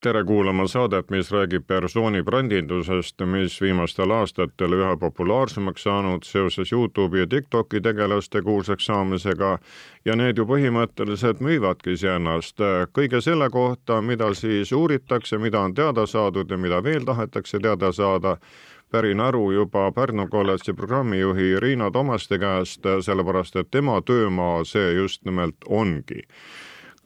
tere kuulama saadet, mis räägib persooni brändindusest, mis viimastel aastatel üha populaarsemaks saanud seoses Youtube'i ja Tiktoki tegelaste kuulsaks saamisega. Ja need ju põhimõtteliselt müüvadki iseennast kõige selle kohta, mida siis uuritakse, mida on teada saadud ja mida veel tahetakse teada saada pärin aru juba Pärnu kolledži programmijuhi Riina Tomaste käest, sellepärast et tema töömaa see just nimelt ongi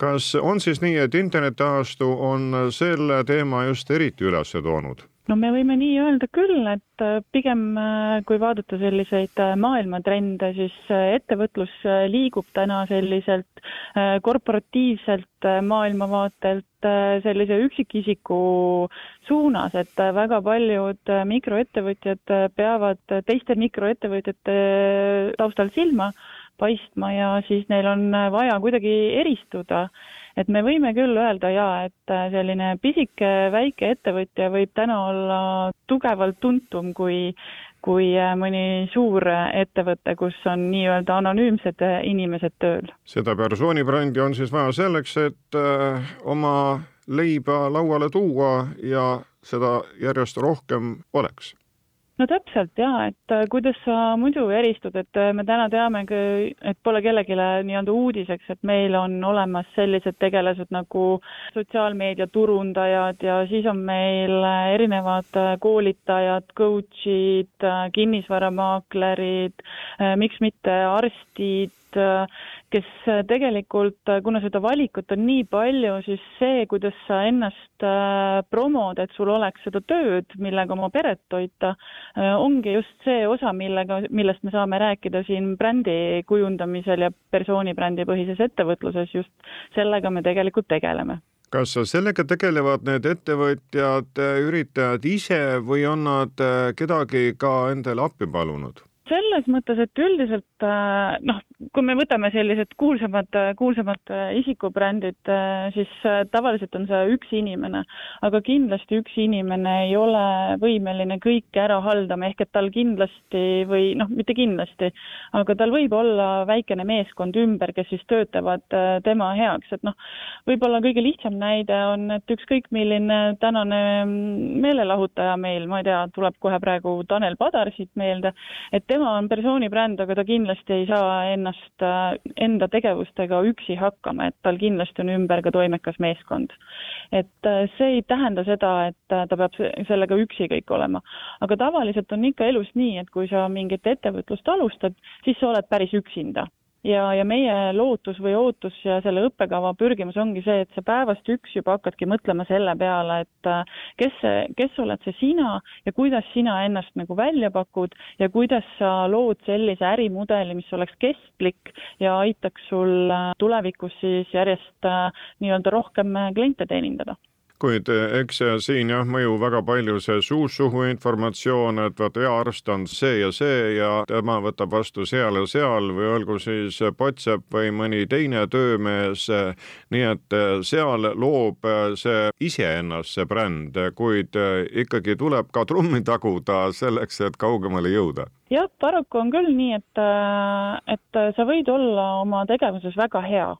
kas on siis nii, et internetiajastu on selle teema just eriti üles toonud? no me võime nii öelda küll, et äh, pigem äh, kui vaadata selliseid äh, maailmatrende, siis ettevõtlus liigub täna selliselt korporatiivselt maailmavaatelt sellise üksikisiku suunas, et väga paljud mikroettevõtjad peavad teiste mikroettevõtjate taustal silma paistma ja siis neil on vaja kuidagi eristuda. et me võime küll öelda jaa, et selline pisike väike ettevõtja võib täna olla tugevalt tuntum kui, kui mõni suur ettevõte, kus on nii-öelda anonüümsed inimesed tööl. seda persoonibrändi on siis vaja selleks, et äh, oma leiba lauale tuua ja seda järjest rohkem oleks no täpselt jaa, et äh, kuidas sa muidu eristud, et äh, me täna teamegi, et pole kellelegi nii-öelda uudiseks, et meil on olemas sellised tegelased nagu sotsiaalmeedia turundajad ja siis on meil äh, erinevad koolitajad, coach'id, kinnisvaramaaklerid, miks mitte arstid, kes tegelikult, kuna seda valikut on nii palju, siis see, kuidas sa ennast äh, promod, et sul oleks seda tööd, millega oma peret toita, äh, ongi just see osa, millega, millest me saame rääkida siin brändi kujundamisel ja persoonibrändi põhises ettevõtluses, just sellega me tegelikult tegeleme kas sellega tegelevad need ettevõtjad, üritajad ise või on nad äh, kedagi ka endale appi palunud? selles mõttes, et üldiselt noh, kui me võtame sellised kuulsamad, kuulsamad äh, isikubrändid, äh, siis äh, tavaliselt on see üks inimene, aga kindlasti üks inimene ei ole võimeline kõike ära haldama, ehk et tal kindlasti või noh, mitte kindlasti, aga tal võib olla väikene meeskond ümber, kes siis töötavad tema heaks, et noh, võib-olla kõige lihtsam näide on, et ükskõik milline tänane mm, meelelahutaja meil, ma ei tea, tuleb kohe praegu Tanel Padar siit meelde, et tema on persoonibränd, aga ta kindlasti ei saa ennast ennast äh, enda tegevustega üksi hakkama, et tal kindlasti on ümber ka toimekas meeskond. et äh, see ei tähenda seda, et äh, ta peab sellega üksi kõik olema. aga tavaliselt on ikka elus nii, et kui sa mingit ettevõtlust alustad, siis sa oled päris üksinda ja, ja meie lootus või ootus ja selle õppekava pürgimus ongi see, et sa päevast üks juba hakkadki mõtlema selle peale, et äh, kes see, kes oled see sina ja kuidas sina ennast nagu välja pakud ja kuidas sa lood sellise ärimudeli, mis oleks kestlik ja aitaks sul äh, tulevikus siis järjest äh, nii-öelda rohkem kliente teenindada kuid eh, eks siin jah, mõju väga palju see suust suhu informatsioon, et vot hea arst on see ja see ja tema võtab vastu seal ja seal või olgu siis Potsepp või mõni teine töömees. nii et eh, seal loob eh, see iseennast, see bränd, kuid ikkagi tuleb ka trummi taguda selleks, et kaugemale jõuda jah, paraku on küll nii, et, et sa võid olla oma tegevuses väga hea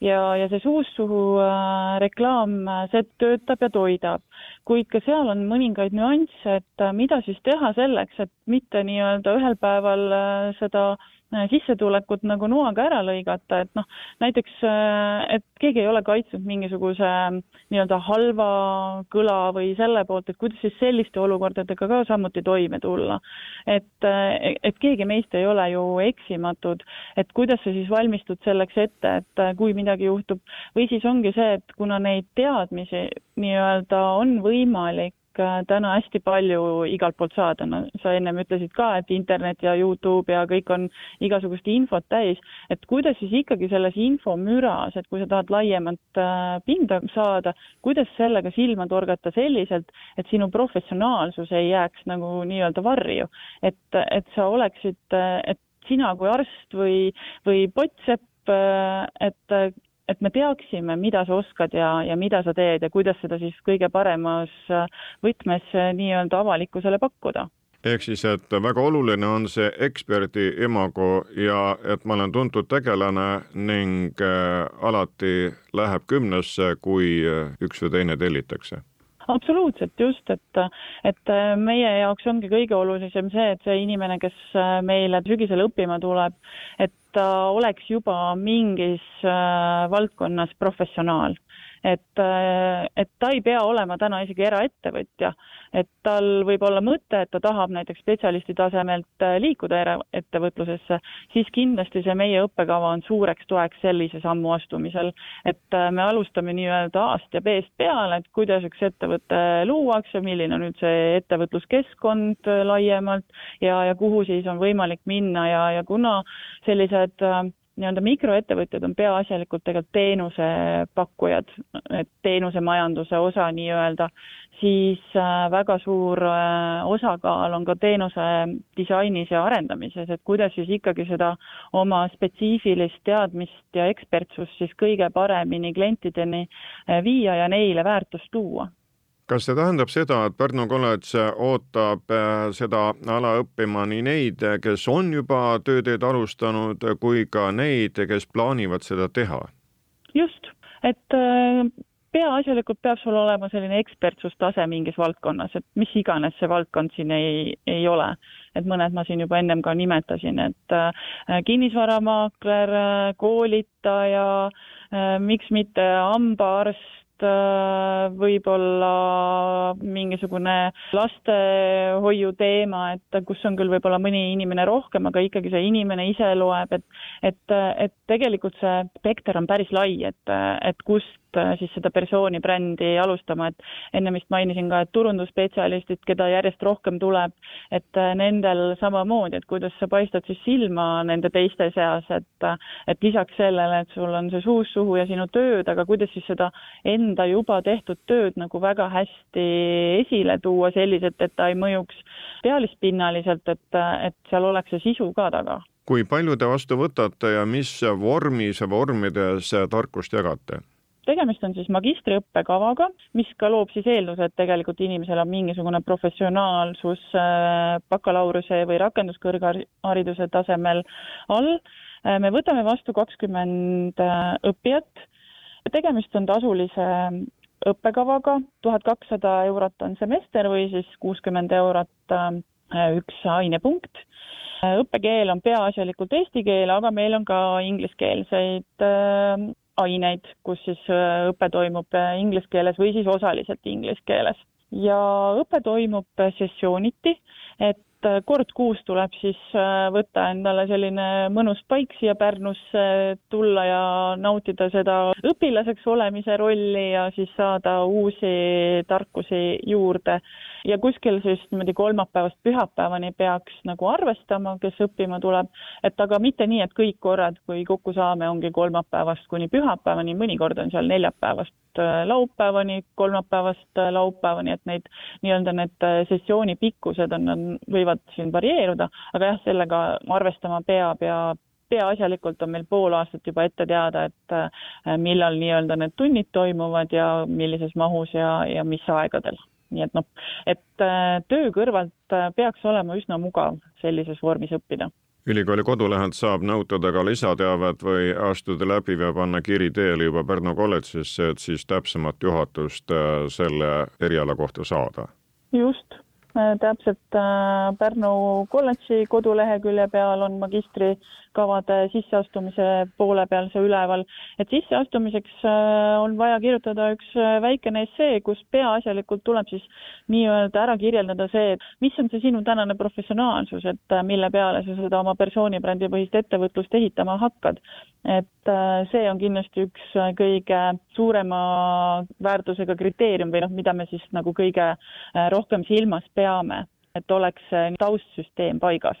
ja, ja see suust suhu äh, reklaam, äh, see töötab ja toidab. kuid ka seal on mõningaid nüansse, et äh, mida siis teha selleks, et mitte nii-öelda ühel päeval seda sissetulekut nagu noaga ära lõigata, et noh, näiteks, äh, et keegi ei ole kaitsnud mingisuguse äh, nii-öelda halva kõla või selle poolt, et kuidas siis selliste olukordadega ka samuti toime tulla. et, et keegi meist ei ole ju eksimatud, et kuidas sa siis valmistud selleks ette, et kui midagi juhtub, või siis ongi see, et kuna neid teadmisi nii-öelda on võimalik äh, täna hästi palju igalt poolt saada, no sa ennem ütlesid ka, et internet ja Youtube ja kõik on igasugust infot täis, et kuidas siis ikkagi selles infomüras, et kui sa tahad laiemat äh, pinda saada, kuidas sellega silma torgata selliselt, et sinu professionaalsus ei jääks nagu nii-öelda varju, et, et sa oleksid, et sina kui arst või, või pottsepp, et et me teaksime, mida sa oskad ja, ja mida sa teed ja kuidas seda siis kõige paremas võtmes nii-öelda avalikkusele pakkuda. Ehk siis, et väga oluline on see eksperdi imago ja et ma olen tuntud tegelane ning äh, alati läheb kümnesse, kui äh, üks või teine tellitakse absoluutselt, just, et, et meie jaoks ongi kõige olulisem see, et see inimene, kes meile sügisel õppima tuleb, et ta oleks juba mingis äh, valdkonnas professionaal et, äh, et ta ei pea olema täna isegi eraettevõtja, et tal võib olla mõte, et ta tahab näiteks spetsialisti tasemelt äh, liikuda eraettevõtlusesse, siis kindlasti see meie õppekava on suureks toeks sellise sammu astumisel. et äh, me alustame nii-öelda A-st ja B-st peale, et kuidas üks ettevõte luuakse, milline on üldse ettevõtluskeskkond laiemalt ja, ja kuhu siis on võimalik minna ja, ja kuna sellised nii-öelda mikroettevõtjad on peaasjalikult tegelikult teenusepakkujad, et teenusemajanduse osa nii-öelda, siis äh, väga suur äh, osakaal on ka teenuse disainis ja arendamises, et kuidas siis ikkagi seda oma spetsiifilist teadmist ja ekspertsust siis kõige paremini klientideni äh, viia ja neile väärtust tuua kas see tähendab seda, et Pärnu kolledž ootab äh, seda ala õppima nii neid, kes on juba tööteed alustanud, kui ka neid, kes plaanivad seda teha? just, et äh, peaasjalikult peab sul olema selline ekspertsustase mingis valdkonnas, et mis iganes see valdkond siin ei, ei ole. et mõned ma siin juba ennem ka nimetasin, et äh, kinnisvaramaakler, koolitaja, miks mitte hambaarst, võib-olla mingisugune lastehoiu teema, et kus on küll võib-olla mõni inimene rohkem, aga ikkagi see inimene ise loeb, et et, et tegelikult see spekter on päris lai, et, et kust Äh, siis seda persooni brändi alustama, et enne vist mainisin ka, et turundusspetsialistid, keda järjest rohkem tuleb, et äh, nendel samamoodi, et kuidas sa paistad siis silma nende teiste seas, et äh, et lisaks sellele, et sul on see suust suhu ja sinu tööd, aga kuidas siis seda enda juba tehtud tööd nagu väga hästi esile tuua selliselt, et ta ei mõjuks pealispinnaliselt, et, et seal oleks see sisu ka taga kui palju te vastu võtate ja mis vormis ja vormides tarkust jagate? Tegemist on siis magistriõppekavaga, mis ka loob siis eelduse, et tegelikult inimesel on mingisugune professionaalsus äh, bakalaureuse või rakenduskõrghariduse tasemel all. Äh, me võtame vastu kakskümmend äh, õppijat. tegemist on tasulise õppekavaga, tuhat kakssada eurot on semester või siis kuuskümmend eurot üks ainepunkt õppekeel on peaasjalikult eesti keel, aga meil on ka ingliskeelseid aineid, kus siis äh, õpe toimub äh, inglise keeles või siis osaliselt inglise keeles. ja õpe toimub äh, sessiooniti, et kord kuus tuleb siis võtta endale selline mõnus paik siia Pärnusse, tulla ja nautida seda õpilaseks olemise rolli ja siis saada uusi tarkusi juurde ja kuskil siis niimoodi kolmapäevast pühapäevani peaks nagu arvestama, kes õppima tuleb, et aga mitte nii, et kõik korrad, kui kokku saame, ongi kolmapäevast kuni pühapäevani, mõnikord on seal neljapäevast äh, laupäevani, kolmapäevast äh, laupäevani, et neid nii-öelda need äh, sessiooni pikkused on, on, võivad siin varieeruda, aga jah, sellega arvestama peab ja peaasjalikult on meil pool aastat juba ette teada, et millal nii-öelda need tunnid toimuvad ja millises mahus ja, ja mis aegadel nii et noh, et äh, töö kõrvalt äh, peaks olema üsna mugav sellises vormis õppida ülikooli kodulehelt saab nõutada ka lisateavet või astuda läbi või panna kiri teele juba Pärnu kolledžisse, et siis täpsemat juhatust äh, selle eriala kohta saada? just, täpselt Pärnu kolledži kodulehekülje peal on magistrikavade sisseastumise poole peal see üleval, et sisseastumiseks on vaja kirjutada üks väikene essee, kus peaasjalikult tuleb siis nii-öelda ära kirjeldada see, mis on see sinu tänane professionaalsus, et mille peale sa seda oma persoonibrändipõhist ettevõtlust ehitama hakkad. et see on kindlasti üks kõige suurema väärtusega kriteerium või noh, mida me siis nagu kõige äh, rohkem silmas peame, et oleks taustsüsteem paigas.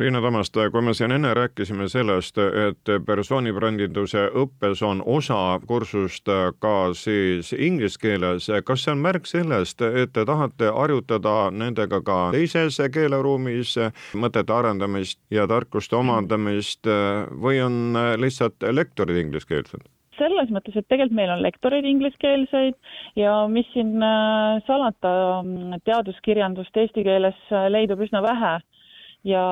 Riina Tammaste, kui me siin enne rääkisime sellest, et persoonibrändinduse õppes on osa kursust ka siis inglise keeles, kas see on märk sellest, et te tahate harjutada nendega ka teises keeleruumis mõtete arendamist ja tarkuste omandamist või on lihtsalt lektorid ingliskeelsed? selles mõttes, et tegelikult meil on lektoreid ingliskeelseid ja mis siin äh, salata, teaduskirjandust eesti keeles leidub üsna vähe ja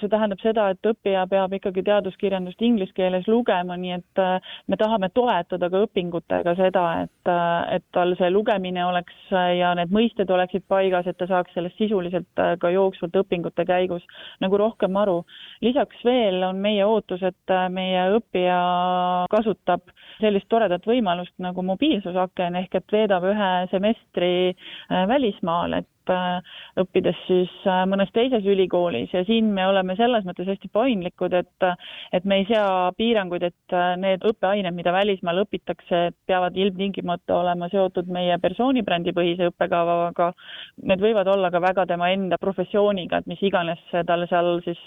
see tähendab seda, et õppija peab ikkagi teaduskirjandust inglise keeles lugema, nii et äh, me tahame toetada ka õpingutega seda, et, äh, et tal see lugemine oleks äh, ja need mõisted oleksid paigas, et ta saaks sellest sisuliselt ka jooksvalt õpingute käigus nagu rohkem aru. lisaks veel on meie ootus, et meie õppija kasutab sellist toredat võimalust nagu mobiilsusaken ehk et veedab ühe semestri välismaal, et õppides siis äh, mõnes teises ülikoolis ja siin me oleme selles mõttes hästi paindlikud, et et me ei sea piiranguid, et äh, need õppeained, mida välismaal õpitakse, peavad ilmtingimata olema seotud meie persoonibrändipõhise õppekavaga. Need võivad olla ka väga tema enda professiooniga, et mis iganes tal seal siis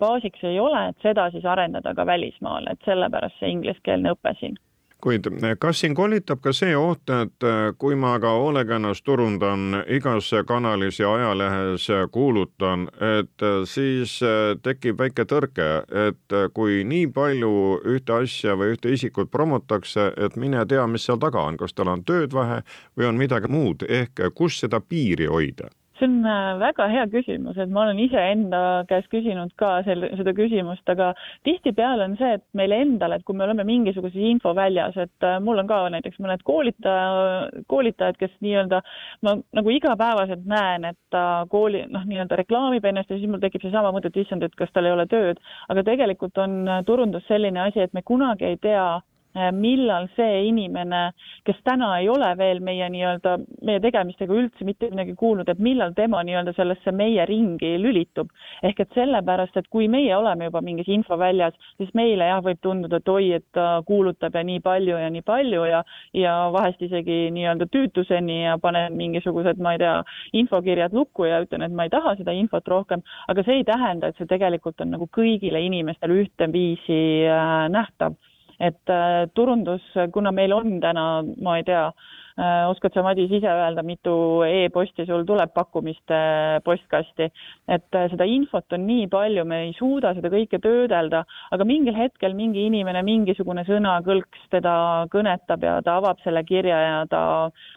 baasiks ei ole, et seda siis arendada ka välismaal, et sellepärast see ingliskeelne õpe siin kuid eh, kas siin kolitab ka see oht, et eh, kui ma ka hoolega ennast turundan igas kanalis ja ajalehes kuulutan, et eh, siis tekib väike tõrge, et kui nii palju ühte asja või ühte isikut promotakse, et mine tea, mis seal taga on, kas tal on tööd vähe või on midagi muud, ehk kus seda piiri hoida see on äh, väga hea küsimus, et ma olen iseenda käest küsinud ka selle, seda küsimust, aga tihtipeale on see, et meile endale, et kui me oleme mingisuguses infoväljas, et äh, mul on ka näiteks mõned koolitaja, koolitajad, kes nii-öelda ma nagu igapäevaselt näen, et ta kooli noh, nii-öelda reklaamib ennast ja siis mul tekib seesama mõte, et issand, et kas tal ei ole tööd, aga tegelikult on äh, turundus selline asi, et me kunagi ei tea, Äh, millal see inimene, kes täna ei ole veel meie nii-öelda, meie tegemistega üldse mitte midagi kuulnud, et millal tema nii-öelda sellesse meie ringi lülitub. ehk et sellepärast, et kui meie oleme juba mingis infoväljas, siis meile jah, võib tunduda, et oi, et ta kuulutab ja nii palju ja nii palju ja ja vahest isegi nii-öelda tüütuseni ja panen mingisugused, ma ei tea, infokirjad lukku ja ütlen, et ma ei taha seda infot rohkem, aga see ei tähenda, et see tegelikult on nagu kõigile inimestele ühteviisi äh, nähtav et äh, turundus, kuna meil on täna, ma ei tea äh,, oskad sa, Madis, ise öelda, mitu e-posti sul tuleb pakkumiste postkasti, et äh, seda infot on nii palju, me ei suuda seda kõike töödelda, aga mingil hetkel mingi inimene, mingisugune sõnakõlks teda kõnetab ja ta avab selle kirja ja ta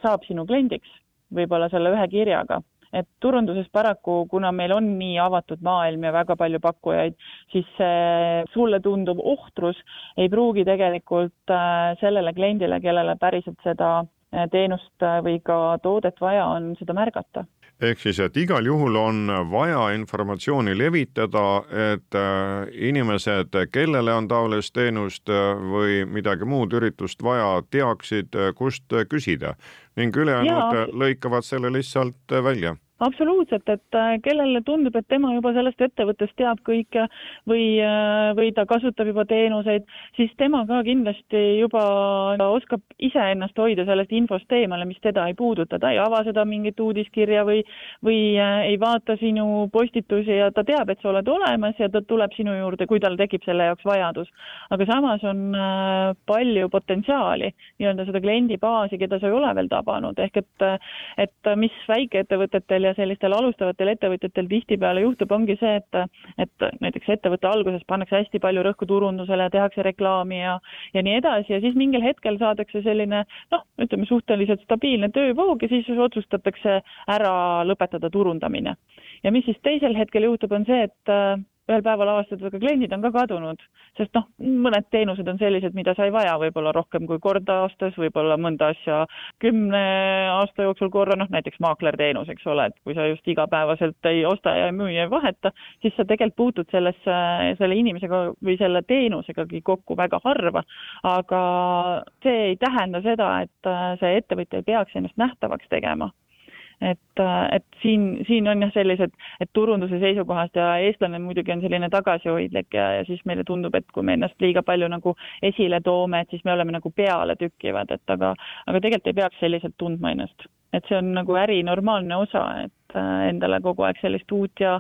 saab sinu kliendiks võib-olla selle ühe kirjaga et turunduses paraku, kuna meil on nii avatud maailm ja väga palju pakkujaid, siis see sulle tunduv ohtrus ei pruugi tegelikult äh, sellele kliendile, kellele päriselt seda äh, teenust äh, või ka toodet vaja on, seda märgata. Ehk siis, et igal juhul on vaja informatsiooni levitada, et inimesed, kellele on taolist teenust või midagi muud üritust vaja, teaksid, kust küsida. Ning ülejäänud lõikavad selle lihtsalt välja absoluutselt, et äh, kellele tundub, et tema juba sellest ettevõttest teab kõike või, äh, või ta kasutab juba teenuseid, siis tema ka kindlasti juba oskab iseennast hoida sellest infost eemale, mis teda ei puuduta, ta ei ava seda mingit uudiskirja või, või äh, ei vaata sinu postitusi ja ta teab, et sa oled olemas ja ta tuleb sinu juurde, kui tal tekib selle jaoks vajadus. aga samas on palju potentsiaali, nii-öelda seda kliendibaasi, keda sa ei ole veel tabanud, ehk et, et mis väikeettevõtetel ja sellistel alustavatel ettevõtjatel tihtipeale juhtub, ongi see, et, et näiteks ettevõtte alguses pannakse hästi palju rõhku turundusele, tehakse reklaami ja, ja nii edasi ja siis mingil hetkel saadakse selline noh, ütleme suhteliselt stabiilne töövoog ja siis otsustatakse ära lõpetada turundamine. ja mis siis teisel hetkel juhtub, on see, et ühel päeval avastad, et ka kliendid on ka kadunud, sest noh, mõned teenused on sellised, mida sa ei vaja võib-olla rohkem kui kord aastas, võib-olla mõnda asja kümne aasta jooksul korra, noh näiteks maaklerteenus, eks ole, et kui sa just igapäevaselt ei osta ja ei müü ja ei vaheta, siis sa tegelikult puutud sellesse, selle inimesega või selle teenusegagi kokku väga harva, aga see ei tähenda seda, et see ettevõtja ei peaks ennast nähtavaks tegema et, et siin, siin on jah sellised, et turunduse seisukohast ja eestlane muidugi on selline tagasihoidlik ja, ja siis meile tundub, et kui me ennast liiga palju nagu esile toome, et siis me oleme nagu pealetükkivad, et aga, aga tegelikult ei peaks selliselt tundma ennast. et see on nagu äri normaalne osa, et äh, endale kogu aeg sellist uut ja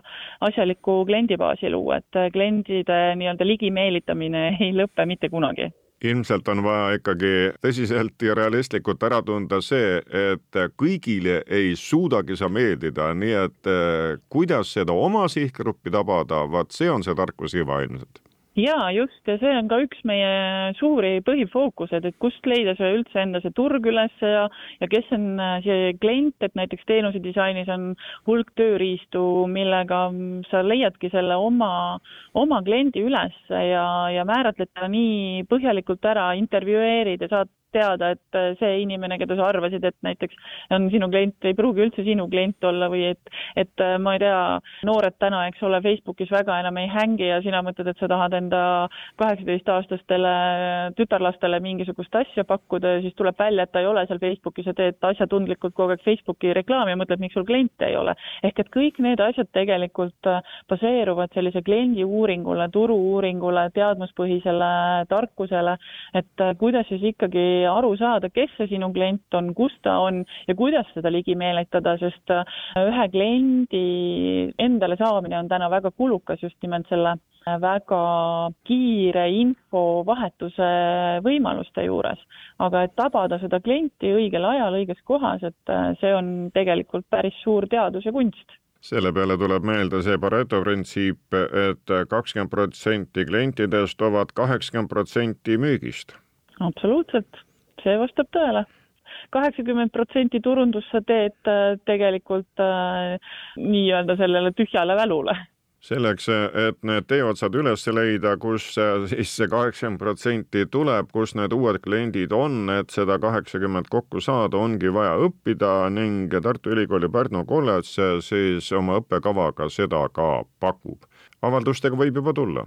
asjalikku kliendibaasi luua, et kliendide nii-öelda ligimeelitamine ei lõpe mitte kunagi ilmselt on vaja ikkagi tõsiselt ja realistlikult ära tunda see, et kõigile ei suudagi sa meeldida, nii et eh, kuidas seda oma sihtgruppi tabada, vaat see on see tarkusiva ilmselt jaa, just, ja see on ka üks meie suuri põhifookused, et kust leida see üldse enda see turg üles ja ja kes on äh, see klient, et näiteks teenuse disainis on hulk tööriistu, millega sa leiadki selle oma, oma kliendi üles ja, ja määratled ta nii põhjalikult ära, intervjueerid ja saad teada, et äh, see inimene, keda sa arvasid, et näiteks on sinu klient, ei pruugi üldse sinu klient olla või et, et äh, ma ei tea, noored täna, eks ole, Facebookis väga enam ei hängi ja sina mõtled, et sa tahad enda kaheksateistaastastele tütarlastele mingisugust asja pakkuda ja siis tuleb välja, et ta ei ole seal Facebookis ja teed asjatundlikult kogu aeg Facebooki reklaami ja mõtled, miks sul kliente ei ole. ehk et kõik need asjad tegelikult äh, baseeruvad sellise kliendi uuringule, turu-uuringule, teadmuspõhisele tarkusele, et kuidas siis ikkagi aru saada, kes see sinu klient on, kus ta on ja kuidas seda ligi meelitada, sest äh, ühe kliendi endale saamine on täna väga kulukas just nimelt selle äh, väga kiire infovahetuse võimaluste juures. aga et tabada seda klienti õigel ajal õiges kohas, et äh, see on tegelikult päris suur teadus ja kunst selle peale tuleb meelde see Pareto printsiip et, et kakskümmend protsenti klientidest toovad kaheksakümmend protsenti müügist. absoluutselt see vastab tõele kaheksakümmend protsenti turundust sa teed äh, tegelikult äh, nii-öelda sellele tühjale välule. selleks, et need teeotsad üles leida, kus siis see kaheksakümmend protsenti tuleb, kus need uued kliendid on, et seda kaheksakümmend kokku saada, ongi vaja õppida ning Tartu Ülikooli Pärnu kolledž siis oma õppekavaga seda ka pakub. avaldustega võib juba tulla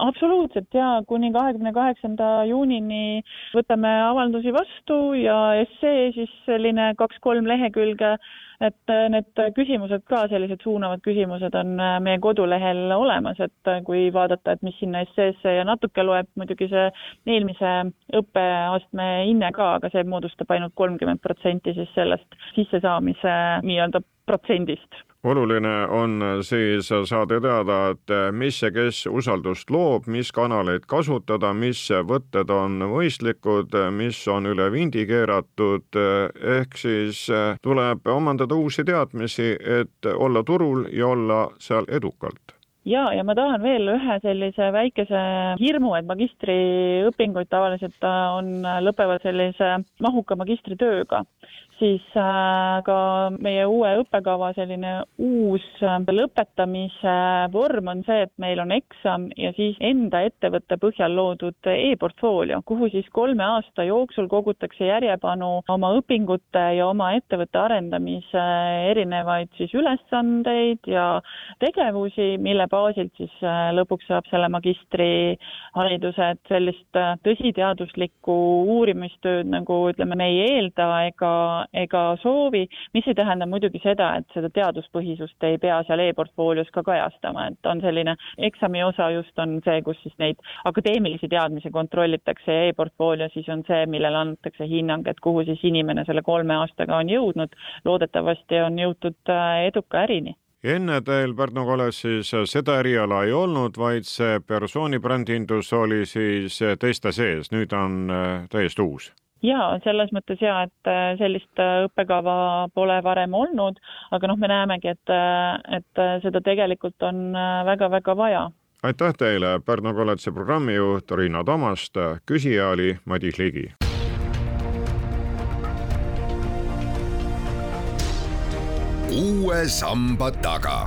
absoluutselt ja kuni kahekümne kaheksanda juunini võtame avaldusi vastu ja essee siis selline kaks-kolm lehekülge, et need küsimused ka, sellised suunavad küsimused on meie kodulehel olemas, et kui vaadata, et mis sinna esseesse ja natuke loeb muidugi see eelmise õppeastme hinne ka, aga see moodustab ainult kolmkümmend protsenti siis sellest sissesaamise nii-öelda protsendist oluline on siis saada teada, et mis ja kes usaldust loob, mis kanaleid kasutada, mis võtted on mõistlikud, mis on üle vindi keeratud, ehk siis tuleb omandada uusi teadmisi, et olla turul ja olla seal edukalt. Ja, ja ma tahan veel ühe sellise väikese hirmu, et magistriõpinguid tavaliselt on, lõpevad sellise mahuka magistritööga siis äh, ka meie uue õppekava selline uus äh, lõpetamise vorm on see, et meil on eksam ja siis enda ettevõtte põhjal loodud e-portfoolio, kuhu siis kolme aasta jooksul kogutakse järjepanu oma õpingute ja oma ettevõtte arendamise erinevaid siis ülesandeid ja tegevusi, mille baasilt siis äh, lõpuks saab selle magistrihariduse, et sellist tõsiteaduslikku uurimistööd nagu ütleme, me ei eelda ega ega soovi, mis ei tähenda muidugi seda, et seda teaduspõhisust ei pea seal e-portfoolios ka kajastama, et on selline eksami osa just on see, kus siis neid akadeemilisi teadmisi kontrollitakse ja e-portfoolio siis on see, millele antakse hinnang, et kuhu siis inimene selle kolme aastaga on jõudnud. loodetavasti on jõutud äh, eduka ärini. Enne teil Pärnu kolledžis seda eriala ei olnud, vaid see persoonibrändindus oli siis teiste sees, nüüd on äh, täiesti uus jaa, selles mõttes jaa, et sellist õppekava pole varem olnud, aga noh, me näemegi, et, et seda tegelikult on väga-väga vaja aitäh teile, Pärnu kolledži programmijuht Riina Tommast, küsija oli Madis Ligi. uue samba taga.